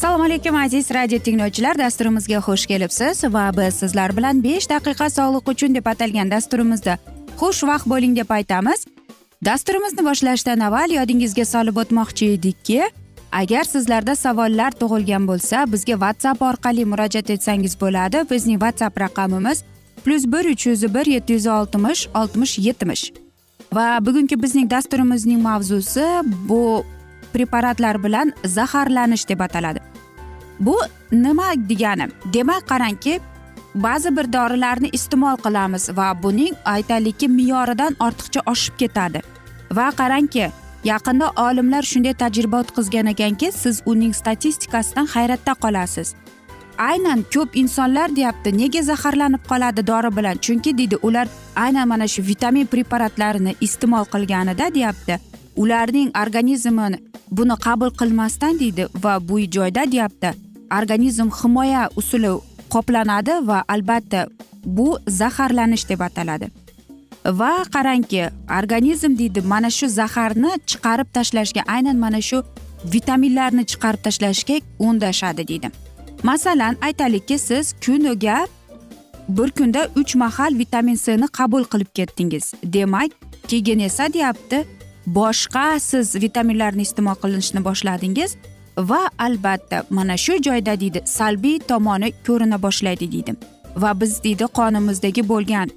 assalomu alaykum aziz radio tinglovchilar. Dasturimizga xush kelibsiz va biz sizlar bilan besh daqiqa sog'liq uchun deb atalgan dasturimizda xushvaqt bo'ling deb aytamiz. Dasturimizni boshlashdan avval yodingizga solib o'tmoqchi edikki agar sizlarda savollar tug'ilgan bo'lsa bizga whatsapp orqali murojaat etsangiz bo'ladi. Bizning whatsapp raqamimiz plyus bir uch yuz bir yetti yuz oltmish oltmish yetmish va bugungi bizning dasturimizning mavzusi bu preparatlar bilan zaharlanish deb ataladi bu nima degani demak qarangki ba'zi bir dorilarni iste'mol qilamiz va buning aytaylikki me'yoridan ortiqcha oshib ketadi va qarangki yaqinda olimlar shunday tajriba o'tkazgan ekanki siz uning statistikasidan hayratda qolasiz aynan ko'p insonlar deyapti nega zaharlanib qoladi dori bilan? Chunki deydi ular aynan mana shu vitamin preparatlarini iste'mol qilganida deyapti. Ularning organizmi buni qabul qilmasdan deydi va bu joyda deyapti organizm himoya usuli qoplanadi va albatta bu zaharlanish deb ataladi. Va qarangki organizm deydi mana shu zaharni chiqarib tashlashga aynan mana shu vitaminlarni chiqarib tashlashga undashadi deydi. Masalan aytaylikki siz kuniga bir kunda uch mahal vitamin cni qabul qilib ketdingiz. Demak keyin esa deyapti boshqa siz vitaminlarni iste'mol qilishni boshladingiz va albatta mana shu joyda deydi salbiy tomoni ko'rina boshlaydi deydi. Va biz deydi qonimizdagi bo'lgan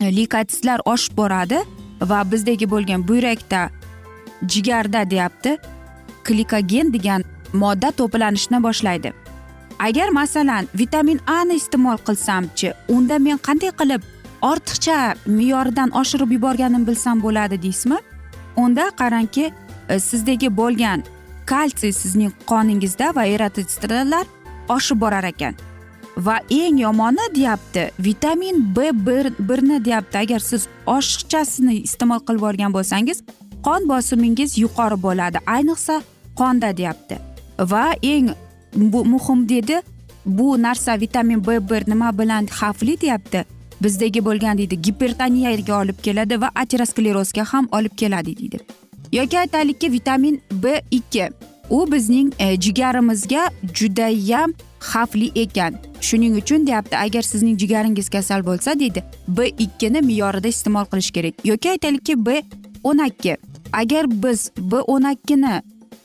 e, likotitlar oshib boradi va bizdagi bo'lgan buyrakda jigarda deyapti glikogen degan modda to'planishni boshlaydi. Agar masalan vitamin a ni iste'mol qilsamchi unda men qanday qilib ortiqcha me'yoridan oshirib yuborganim bilsam bo'ladi deysizmi? Unda qarangki e, sizdagi bo'lgan kalsiy sizning qoningizda va eritritlar oshib borar ekan. Va eng yomoni deyapti vitamin b bir birni deyapti agar siz oshiqchasini iste'mol qilib yuborgan bo'lsangiz qon bosimingiz yuqori bo'ladi. Ayniqsa qonda deyapti. Va eng bu muhim dedi. Bu narsa vitamin b bir nima bilan xavfli deyapti. Bizdagi bo'lgan deydi gipertoniyaga olib keladi va aterosklerozga ham olib keladi deydi. Yoki aytaylikki vitamin b ikki u bizning e, jigarimizga judayam xavfli ekan. Shuning uchun deyapti agar sizning jigaringiz kasal bo'lsa deydi b ikkini me'yorida iste'mol qilish kerak. Yoki aytaylikki b o'n ikki agar biz b o'n ikkini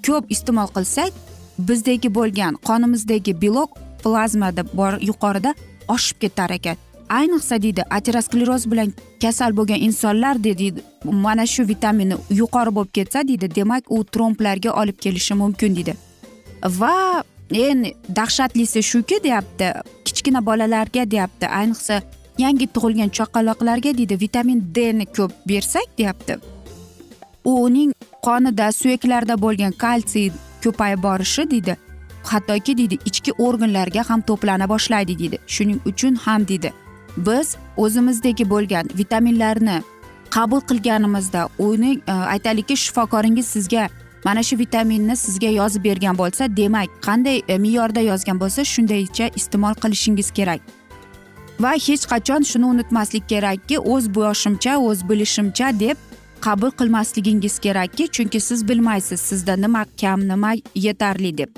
ko'p iste'mol qilsak bizdagi bo'lgan qonimizdagi belok plazmada bor yuqorida oshib ketar ekan. Ayniqsa deydi ateroskleroz bilan kasal bo'lgan insonlar deydi mana shu vitaminni yuqori bo'lib ketsa deydi demak u tromblarga olib kelishi mumkin deydi. Va eng dahshatlisi shuki deyapti kichkina bolalarga deyapti ayniqsa yangi tug'ilgan chaqaloqlarga deydi vitamin d ni ko'p bersak deyapti. Uning qonida suyaklarda bo'lgan kalsiy ko'payib borishi deydi. Hattoki deydi ichki organlarga ham to'plana boshlaydi deydi. Shuning uchun ham deydi. Biz o'zimizdagi bo'lgan vitaminlarni qabul qilganimizda uning e, aytaylikki shifokoringiz sizga mana shu vitaminni sizga yozib bergan bo'lsa demak qanday e, me'yorda yozgan bo'lsa shundaycha iste'mol qilishingiz kerak. Va hech qachon shuni unutmaslik kerakki o'z boshimcha o'z bilishimcha deb qabul qilmasligingiz kerakki chunki siz bilmaysiz sizda nima kam nima yetarli deb.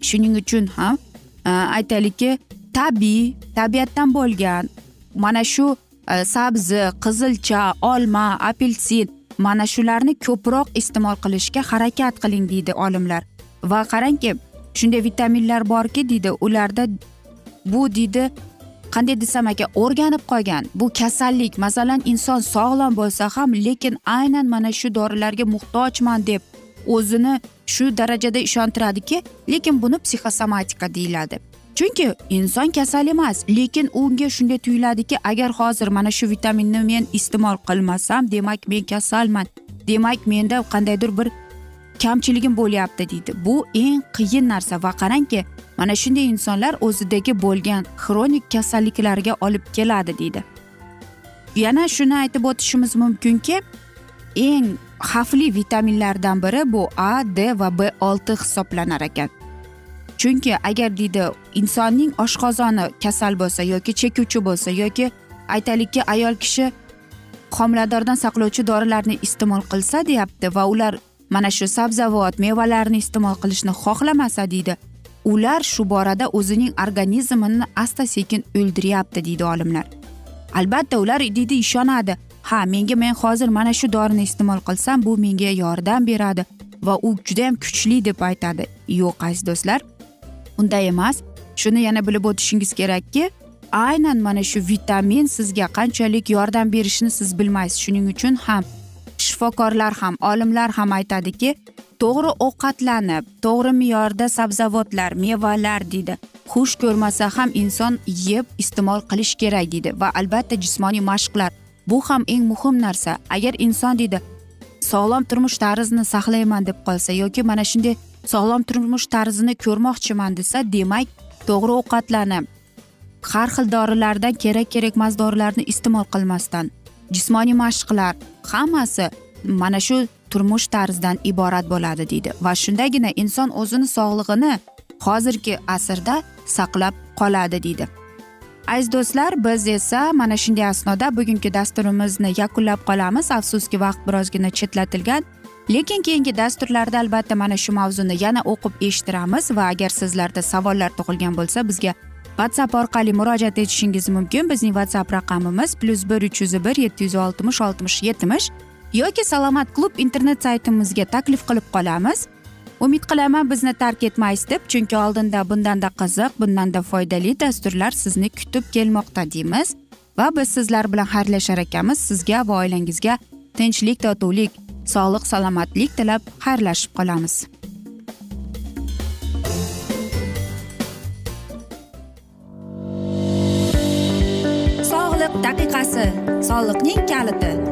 Shuning uchun ham e, aytaylikki tabiiy tabiatdan bo'lgan mana shu e, sabzi qizilcha olma apelsin mana shularni ko'proq iste'mol qilishga harakat qiling deydi olimlar. Va qarangki shunday vitaminlar borki deydi ularda bu deydi qanday desam ekan o'rganib qolgan. Bu kasallik masalan inson sog'lom bo'lsa ham lekin aynan mana shu dorilarga muhtojman deb o'zini shu darajada ishontiradiki lekin buni psixosomatika deyiladi. Chunki inson kasal emas lekin unga shunday tuyuladiki agar hozir mana shu vitaminni men iste'mol qilmasam demak men kasalman. Demak menda qandaydir bir kamchiligim bo'lyapti deydi. Bu eng qiyin narsa va qarangki mana shunday insonlar o'zidagi bo'lgan xronik kasalliklarga olib keladi deydi. Yana shuni aytib o'tishimiz mumkinki eng xavfli vitaminlardan biri bu a d va b olti hisoblanar ekan. Chunki agar deydi insonning oshqozoni kasal bo'lsa yoki chekuvchi bo'lsa yoki aytaylikki ayol kishi homiladordan saqlovchi dorilarni iste'mol qilsa deyapti va ular mana shu sabzavot mevalarni iste'mol qilishni xohlamasa deydi. Ular shu borada o'zining organizmini asta sekin o'ldiryapti deydi olimlar. Albatta ular deydi ishonadi. Ha menga men hozir mana shu dorini iste'mol qilsam bu menga yordam beradi va u judayam kuchli deb aytadi. Yo'q aziz do'stlar unday emas. Shuni yana bilib o'tishingiz kerakki aynan mana shu vitamin sizga qanchalik yordam berishini siz bilmaysiz. Shuning uchun ham shifokorlar ham olimlar ham aytadiki to'g'ri ovqatlanib to'g'ri me'yorda sabzavotlar mevalar deydi. Xush ko'rmasa ham inson yeb iste'mol qilish kerak deydi va albatta jismoniy mashqlar. Bu ham eng muhim narsa. Agar inson deydi sog'lom turmush tarzini saqlayman deb qolsa yoki mana shunday sog'lom turmush tarzini ko'rmoqchiman desa demak to'g'ri ovqatlanib har xil dorilardan kerak kerakmas dorilarni iste'mol qilmasdan jismoniy mashqlar hammasi mana shu turmush tarzidan iborat bo'ladi deydi. Va shundagina inson o'zini sog'lig'ini hozirgi asrda saqlab qoladi deydi. Aziz do'stlar biz esa mana shunday asnoda bugungi dasturimizni yakunlab qolamiz. Afsuski vaqt birozgina chetlatilgan. Lekin keyingi dasturlarda albatta mana shu mavzuni yana o'qib eshittiramiz va agar sizlarda savollar tug'ilgan bo'lsa bizga whatsapp orqali murojaat etishingiz mumkin. Bizning whatsapp raqamimiz plyus bir uch yuz bir yetti yuz oltmish oltmish yetmish. Yoki salomat klub internet saytimizga taklif qilib qolamiz. Umid qilaman bizni tark etmaysiz deb chunki oldinda bundanda qiziq bundanda foydali dasturlar sizni kutib kelmoqda deymiz. Va biz sizlar bilan xayrlashar ekanmiz sizga va oilangizga tinchlik totuvlik sog'lik salomatlik tilab xayrlashib qolamiz. Sog'liq daqiqasi. Soliqning kaliti.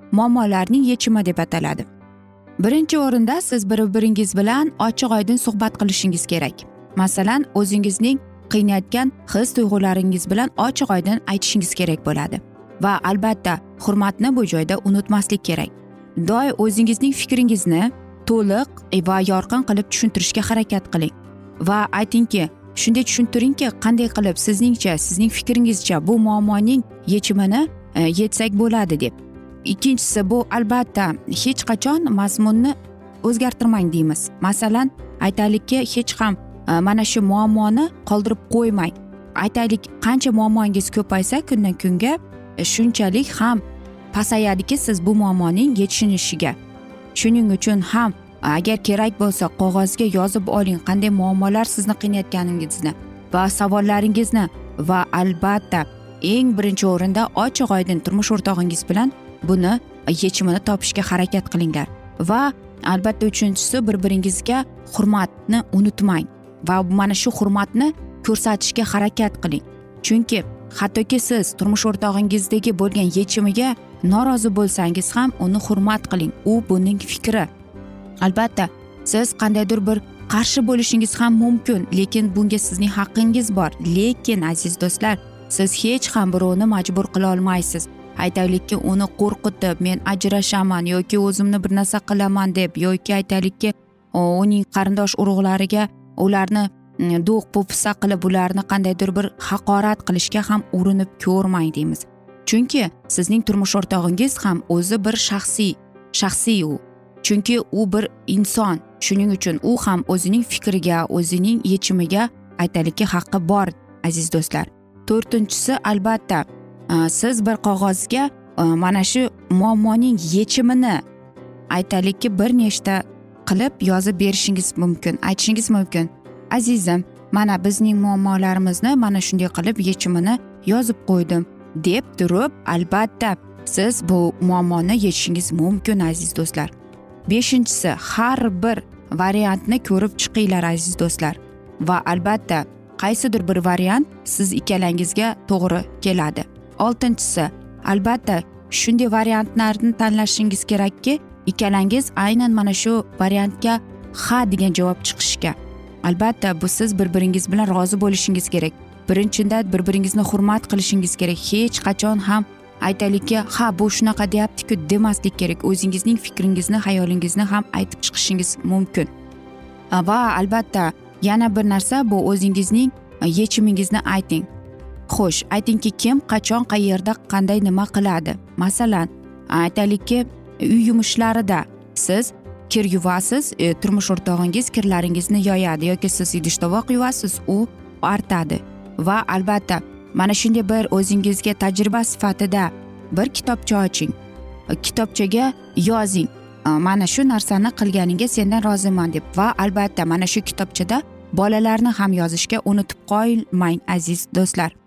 muammolarning yechimi deb ataladi. Birinchi o'rinda siz bir biringiz bilan ochiq oydin suhbat qilishingiz kerak. Masalan o'zingizning qiynayotgan his tuyg'ularingiz bilan ochiq oydin aytishingiz kerak bo'ladi va albatta hurmatni bu joyda unutmaslik kerak. Doim o'zingizning fikringizni to'liq va yorqin qilib tushuntirishga harakat qiling va aytingki shunday tushuntiringki qanday qilib sizningcha sizning fikringizcha bu muammoning yechimini e, yetsak bo'ladi deb. Ikkinchisi bu albatta hech qachon mazmunni o'zgartirmang deymiz. Masalan aytaylikki hech ham e, mana shu muammoni qoldirib qo'ymang. Aytaylik qancha muammongiz ko'paysa kundan kunga e, shunchalik ham pasayadiki siz bu muammoning yechinishiga shuning uchun ham e, agar kerak bo'lsa qog'ozga yozib oling qanday muammolar sizni qiynayotganingizni va savollaringizni va albatta eng birinchi o'rinda ochiq oydin turmush o'rtog'ingiz bilan buni yechimini topishga harakat qilinglar va albatta uchinchisi bir biringizga hurmatni unutmang va mana shu hurmatni ko'rsatishga harakat qiling. Chunki hattoki siz turmush o'rtog'ingizdagi bo'lgan yechimiga norozi bo'lsangiz ham uni hurmat qiling. U buning fikri. Albatta siz qandaydir bir qarshi bo'lishingiz ham mumkin lekin bunga sizning haqqingiz bor. Lekin aziz do'stlar siz hech ham birovni majbur qila olmaysiz. Aytaylikki uni qo'rqitib men ajrashaman yoki o'zimni bir narsa qilaman deb yoki aytaylikki uning qarindosh urug'lariga ularni mm, do'q po'pisa qilib ularni qandaydir bir haqorat qilishga ham urinib ko'rmang deymiz. Chunki sizning turmush o'rtog'ingiz ham o'zi bir shaxsiy shaxsiy u. Chunki u bir inson. Shuning uchun u ham o'zining fikriga o'zining yechimiga aytaylikki haqqi bor aziz do'stlar. To'rtinchisi albatta Э, siz bir qog'ozga e, mana shu muammoning yechimini aytaylikki bir nechta qilib yozib berishingiz mumkin aytishingiz mumkin. Azizim mana bizning muammolarimizni mana shunday qilib yechimini yozib qo'ydim deb turib albatta siz bu muammoni yechishingiz mumkin aziz do'stlar. Beshinchisi har bir variantni ko'rib chiqinglar aziz do'stlar. Va albatta qaysidir bir variant siz ikkalangizga to'g'ri keladi. Oltinchisi. Albatta shunday variantlarni tanlashingiz kerakki ikkalangiz aynan mana shu variantga ha degan javob chiqishga. Albatta bu siz bir biringiz bilan rozi bo'lishingiz kerak. Birinchidan bir biringizni hurmat qilishingiz kerak. Hech qachon ham aytaylikki ha bu shunaqa deyaptiku demaslik kerak. O'zingizning fikringizni xayolingizni ham aytib chiqishingiz mumkin. Va albatta yana bir narsa bu o'zingizning e, yechimingizni ayting. Xo'sh aytingki kim qachon qayerda qanday nima qiladi? Masalan aytaylikki uy yumushlarida siz kir yuvasiz e, turmush o'rtog'ingiz kirlaringizni yoyadi yoki siz idish tovoq yuvasiz u artadi va albatta mana shunday bir o'zingizga tajriba sifatida bir kitobcha oching. Kitobchaga yozing e, mana shu narsani qilganingga sendan roziman deb. Va albatta mana shu kitobchada bolalarni ham yozishga unutib qolmang aziz do'stlar.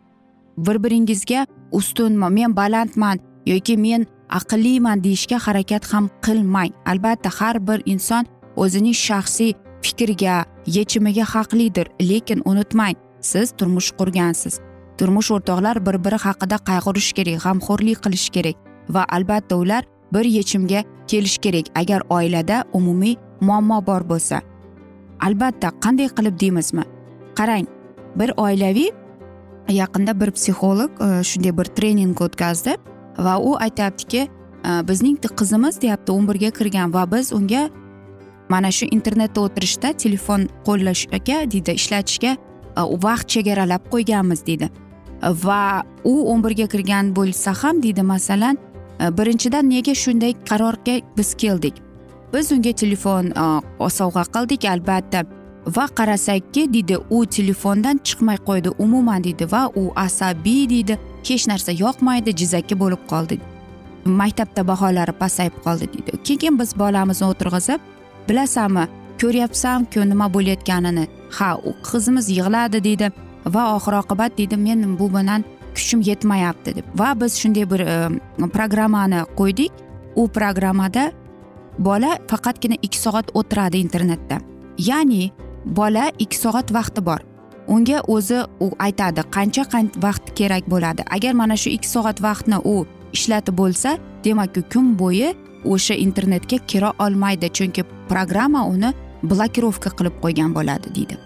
Bir biringizga ustunman men balandman yoki men aqlliman deyishga harakat ham qilmang. Albatta har bir inson o'zining shaxsiy fikriga yechimiga haqlidir lekin unutmang siz turmush qurgansiz. Turmush o'rtoqlar bir biri haqida qayg'urish kerak g'amxo'rlik qilish kerak va albatta ular bir yechimga kelish kerak agar oilada umumiy muammo bor bo'lsa. Albatta qanday qilib deymizmi? Qarang bir oilaviy yaqinda bir psixolog e, shunday bir trening o'tkazdi va u aytyaptiki e, bizning qizimiz deyapti. O'n birga kirgan va biz unga mana shu internetda o'tirishda telefon qo'llashga deydi ishlatishga e, vaqt chegaralab qo'yganmiz deydi. Va u o'n birga kirgan bo'lsa ham deydi masalan birinchidan nega shunday qarorga biz keldik? Biz unga telefon sovg'a qildik albatta. Va qarasakki deydi u telefondan chiqmay qo'ydi umuman deydi va u asabiy deydi hech narsa yoqmaydi jizzaki bo'lib qoldi. Maktabda baholari pasayib qoldi deydi keyin biz bolamizni o'tirg'izib bilasanmi ko'ryapsanku nima bo'layotganini. Ha u qizimiz yig'ladi deydi va oxir oqibat deydi men bu bilan kuchim yetmayapti deb. Va biz shunday bir e, programmani qo'ydik. U programmada bola faqatgina ikki soat o'tiradi internetda. Ya'ni bola ikki soat vaqti bor. Unga o'zi u aytadi qancha vaqt kerak bo'ladi? Agar mana shu ikki soat vaqtni u ishlatib bo'lsa demak kun bo'yi o'sha internetga kira olmaydi chunki programma uni blokirovka qilib qo'ygan bo'ladi deydi.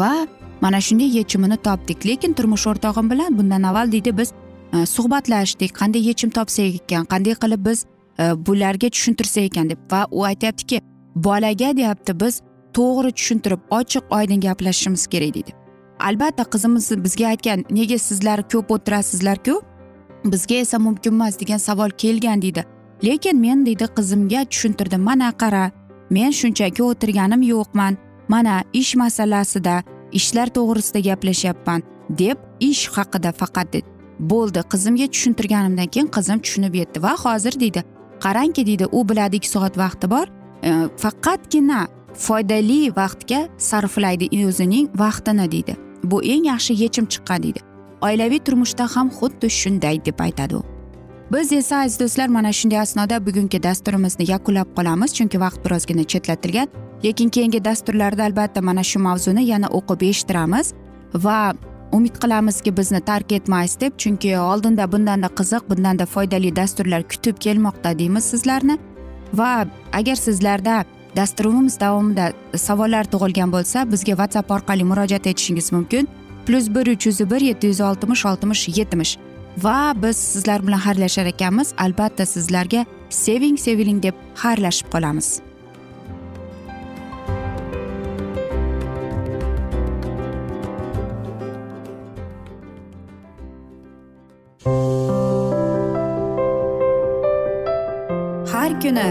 Va mana shunday yechimini topdik. Lekin turmush o'rtog'im bilan bundan avval deydi biz e, suhbatlashdik. Qanday yechim topsak ekan? Qanday qilib biz e, bularga tushuntirsak ekan? deb. Va u aytyaptiki bolaga deyapti biz to'g'ri tushuntirib ochiq oydin gaplashishimiz kerak deydi. Albatta qizimiz bizga aytgan nega sizlar ko'p o'tirasizlarku? Bizga esa mumkin emas degan savol kelgan deydi. Lekin men deydi qizimga tushuntirdim. Mana qara men shunchaki o'tirganim yo'qman. Mana ish masalasida ishlar to'g'risida gaplashyapman deb ish haqida faqat dedi. Bo'ldi qizimga tushuntirganimdan keyin qizim tushunib yetdi. Va hozir deydi qarangki deydi u biladik soat vaqti bor e, faqatgina foydali vaqtga sarflaydi o'zining vaqtini deydi. Bu eng yaxshi yechim chiqqan deydi. Oilaviy turmushda ham xuddi shunday deb aytadi u. Biz esa aziz do'stlar mana shunday asnoda bugungi dasturimizni yakunlab qolamiz chunki vaqt birozgina chetlatilgan. Lekin keyingi dasturlarda albatta mana shu mavzuni yana o'qib eshittiramiz va umid qilamizki bizni tark etmaysiz deb chunki oldinda bundanda qiziq bundanda foydali dasturlar kutib kelmoqda deymiz sizlarni. Va agar sizlarda dasturimiz davomida savollar tug'ilgan bo'lsa bizga whatsapp orqali murojaat etishingiz mumkin. Plyus bir uch yuz bir yetti yuz oltmish oltmish yetmish. Va biz sizlar bilan xayrlashar ekanmiz. Albatta sizlarga seving seviling deb xayrlashib qolamiz. Har kuni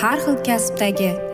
har xil kasbdagi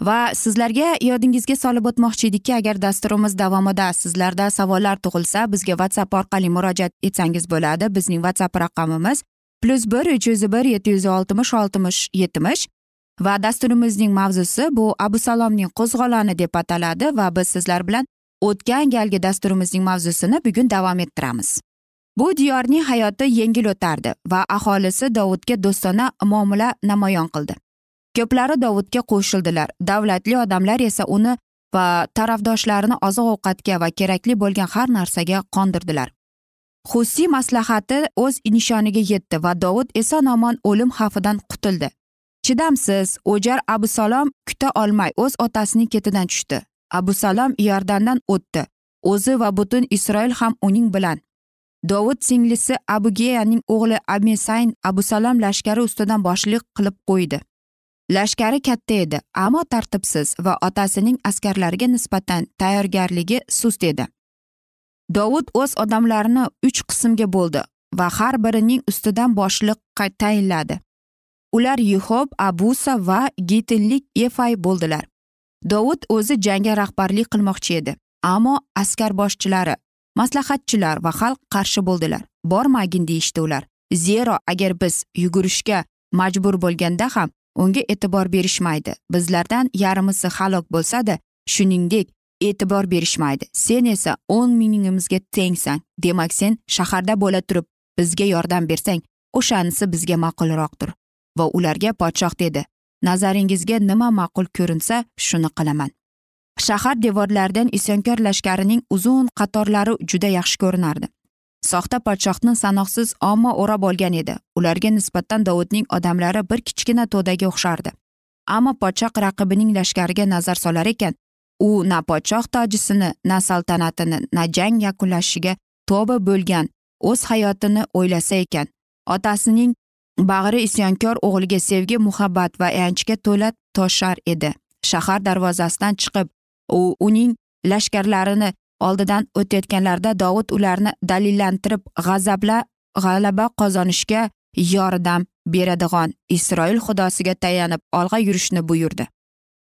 Va sizlarga yodingizga solib o'tmoqchi edikki agar dasturimiz davomida sizlarda savollar tug'ilsa bizga whatsapp orqali murojaat etsangiz bo'ladi. Bizning whatsapp raqamimiz plyus bir uch yuz bir yetti yuz oltmish oltmish yetmish va dasturimizning mavzusi bu abu salomning qo'zg'oloni deb ataladi va biz sizlar bilan o'tgan galgi dasturimizning mavzusini bugun davom ettiramiz. Bu diyorning hayoti yengil o'tardi va aholisi dovudga do'stona muomala namoyon qildi. Ko'plari dovudga qo'shildilar. Davlatli odamlar esa uni va tarafdoshlarini oziq ovqatga va kerakli bo'lgan har narsaga qondirdilar. Husiy maslahati o'z nishoniga yetdi va dovud eson omon o'lim xavfidan qutuldi. Chidamsiz o'jar abu salom kuta olmay o'z otasining ketidan tushdi. Abu salom iordandan o'tdi. O'zi va butun isroil ham uning bilan. Dovud singlisi abugeyaning o'g'li amesayn abu salom lashkari ustidan boshliq qilib qo'ydi. Lashkari katta edi ammo tartibsiz va otasining askarlariga nisbatan tayyorgarligi sust edi. Dovud o'z odamlarini uch qismga bo'ldi va har birining ustidan boshliq tayinladi. Ular yuhob abusa va gitinlik efay bo'ldilar. Dovud o'zi jangga rahbarlik qilmoqchi edi ammo askar boshchilari maslahatchilar va xalq qarshi bo'ldilar. Bormagin deyishdi ular. Zero agar biz yugurishga majbur bo'lganda ham unga e'tibor berishmaydi. Bizlardan yarmisi halok bo'lsada shuningdek e'tibor berishmaydi. Sen esa o'n mingimizga tengsan. Demak sen shaharda bo'la turib bizga yordam bersang o'shanisi bizga ma'qulroqdir. Va ularga podshoh dedi. Nazaringizga nima ma'qul ko'rinsa shuni qilaman. Shahar devorlaridan isyonkor lashkarining uzun qatorlari juda yaxshi ko'rinardi. Soxta podshohni sanoqsiz omma o'rab olgan edi. Ularga nisbatan dovudning odamlari bir kichkina to'daga o'xshardi. Ammo podshoh raqibining lashkariga nazar solar ekan u na podshoh tojisini na saltanatini na jang yakunlashiga toba bo'lgan o'z hayotini o'ylasa ekan. Otasining bag'ri isyonkor o'g'liga sevgi muhabbat va ayanchga to'la toshar edi. Shahar darvozasidan chiqib u uning lashkarlarini oldidan o'tayotganlarida dovud ularni dalillantirib g'azabla g'alaba qozonishga yordam beradigan isroil xudosiga tayanib olg'a yurishni buyurdi.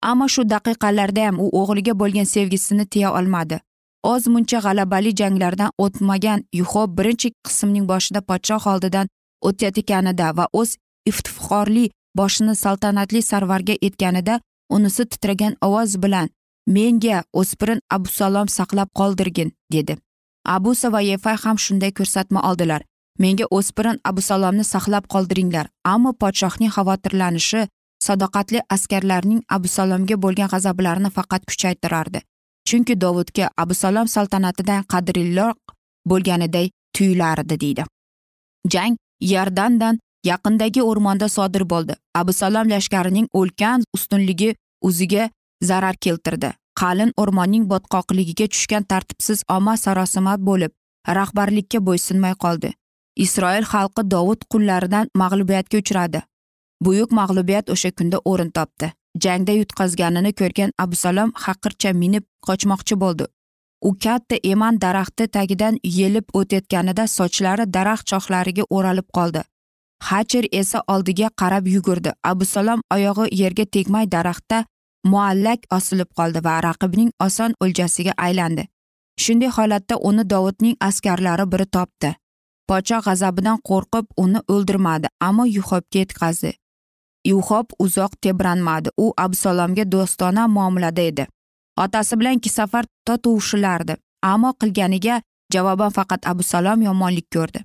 Ammo shu daqiqalarda ham u o'g'liga bo'lgan sevgisini tiya olmadi. Oz muncha g'alabali janglardan o'tmagan yuho birinchi qismning boshida podshoh oldidan o'tayotganida va o'z iftixorli boshini saltanatli sarvarga etganida unisi titragan ovoz bilan menga o'spirin abusalom saqlab qoldirgin dedi. Abusa va yefay ham shunday ko'rsatma oldilar. Menga o'spirin abusalomni saqlab qoldiringlar ammo podshohning xavotirlanishi sadoqatli askarlarning abusalomga bo'lgan g'azablarini faqat kuchaytirardi. Chunki dovudga abusalom saltanatidan qadrliroq bo'lganiday tuyulardi deydi. Jang yardandan yaqindagi o'rmonda sodir bo'ldi. Abusalom lashkarining ulkan ustunligi o'ziga zarar keltirdi. Qalin o'rmonning botqoqligiga tushgan tartibsiz omma sarosima bo'lib rahbarlikka bo'ysunmay qoldi. Isroil xalqi dovud qullaridan mag'lubiyatga uchradi. Buyuk mag'lubiyat o'sha kunda o'rin topdi. Jangda yutqazganini ko'rgan abusalom haqircha minib qochmoqchi bo'ldi. U katta eman daraxti tagidan yelib o'tayotganida sochlari daraxt shoxlariga o'ralib qoldi. Hacher esa oldiga qarab yugurdi. Abusalom oyog'i yerga tegmay daraxtda muallak osilib qoldi va raqibning oson o'ljasiga aylandi. Shunday holatda uni dovudning askarlari biri topdi. Podsho g'azabidan qo'rqib uni o'ldirmadi ammo yuhobga yetkazdi. Yuhob uzoq tebranmadi. U absalomga do'stona muomalada edi. Otasi bilan ikki safar totuvshilardi ammo qilganiga javoban faqat abusalom yomonlik ko'rdi.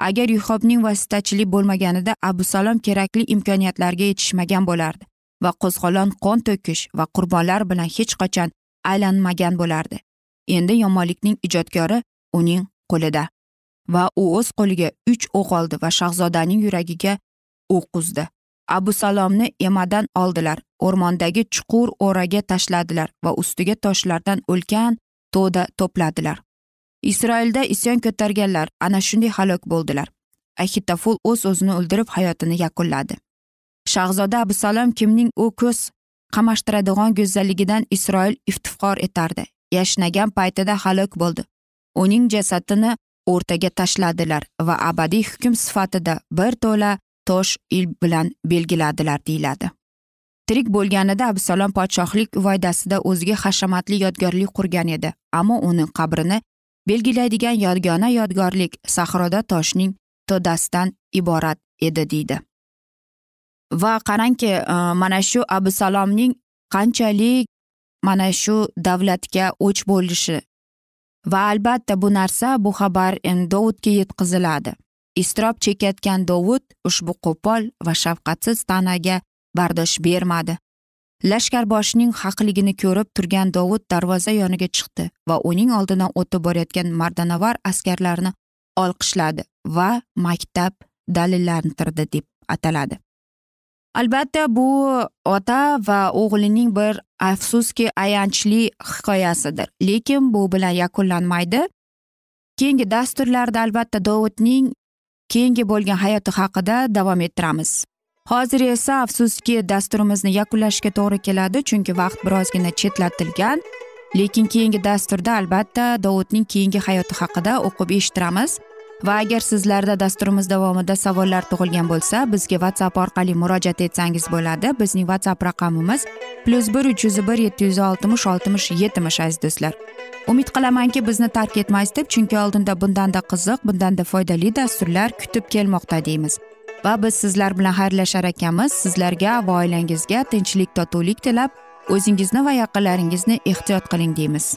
Agar yuhobning vositachilik bo'lmaganida abusalom kerakli imkoniyatlarga yetishmagan bo'lardi. Va qo'zg'olon qon to'kish va qurbonlar bilan hech qachon aylanmagan bo'lardi. Endi yomonlikning ijodkori uning qo'lida va u o'z qo'liga uch o'q oldi va shahzodaning yuragiga o'q uzdi abu salomni emadan oldilar o'rmondagi chuqur o'raga tashladilar va ustiga toshlardan ulkan to'da to'pladilar. Isroilda isyon ko'targanlar ana shunday halok bo'ldilar. Ahitoful o'z o'zini o'ldirib hayotini yakunladi. Shahzoda abusalom kimning u ko'z qamashtiradigan go'zalligidan isroil iftifor etardi. Yashnagan paytida halok bo'ldi. Uning jasadini o'rtaga tashladilar va abadiy hukm sifatida bir to'la tosh il bilan belgiladilar deyiladi. Tirik bo'lganida abusalom podshohlik voydasida o'ziga hashamatli yodgorlik qurgan edi ammo uning qabrini belgilaydigan yagona yodgorlik sahroda toshning to'dasidan iborat edi deydi. Va qarangki e, mana shu abusalomning qanchalik mana shu davlatga o'ch bo'lishi. Va albatta bu narsa bu xabar dovudga yetkaziladi. Iztirob chekayotgan dovud ushbu qo'pol va shafqatsiz tanaga bardosh bermadi. Lashkarboshining haqligini ko'rib turgan dovud darvoza yoniga chiqdi va uning oldidan o'tib borayotgan mardanavar askarlarni olqishladi va maktab dalillantirdi deb ataladi. Albatta bu ota va o'g'lining bir afsuski ayanchli hikoyasidir. Lekin bu bilan yakunlanmaydi. Keyingi dasturlarda albatta dovudning keyingi bo'lgan hayoti haqida davom ettiramiz. Hozir esa afsuski dasturimizni yakunlashga to'g'ri keladi chunki vaqt birozgina chetlatilgan. Lekin keyingi dasturda albatta dovudning keyingi hayoti haqida o'qib eshittiramiz. Va agar sizlarda dasturimiz davomida savollar tug'ilgan bo'lsa bizga whatsapp orqali murojaat etsangiz bo'ladi. Bizning whatsapp raqamimiz plyus bir uch yuz bir yetti yuz oltmish oltmish yetmish aziz do'stlar. Umid qilamanki bizni tark etmaysiz deb chunki oldinda bundanda qiziq bundanda foydali dasturlar kutib kelmoqda deymiz. Va biz sizlar bilan xayrlashar ekanmiz. Sizlarga va oilangizga tinchlik totuvlik tilab o'zingizni va yaqinlaringizni ehtiyot qiling deymiz.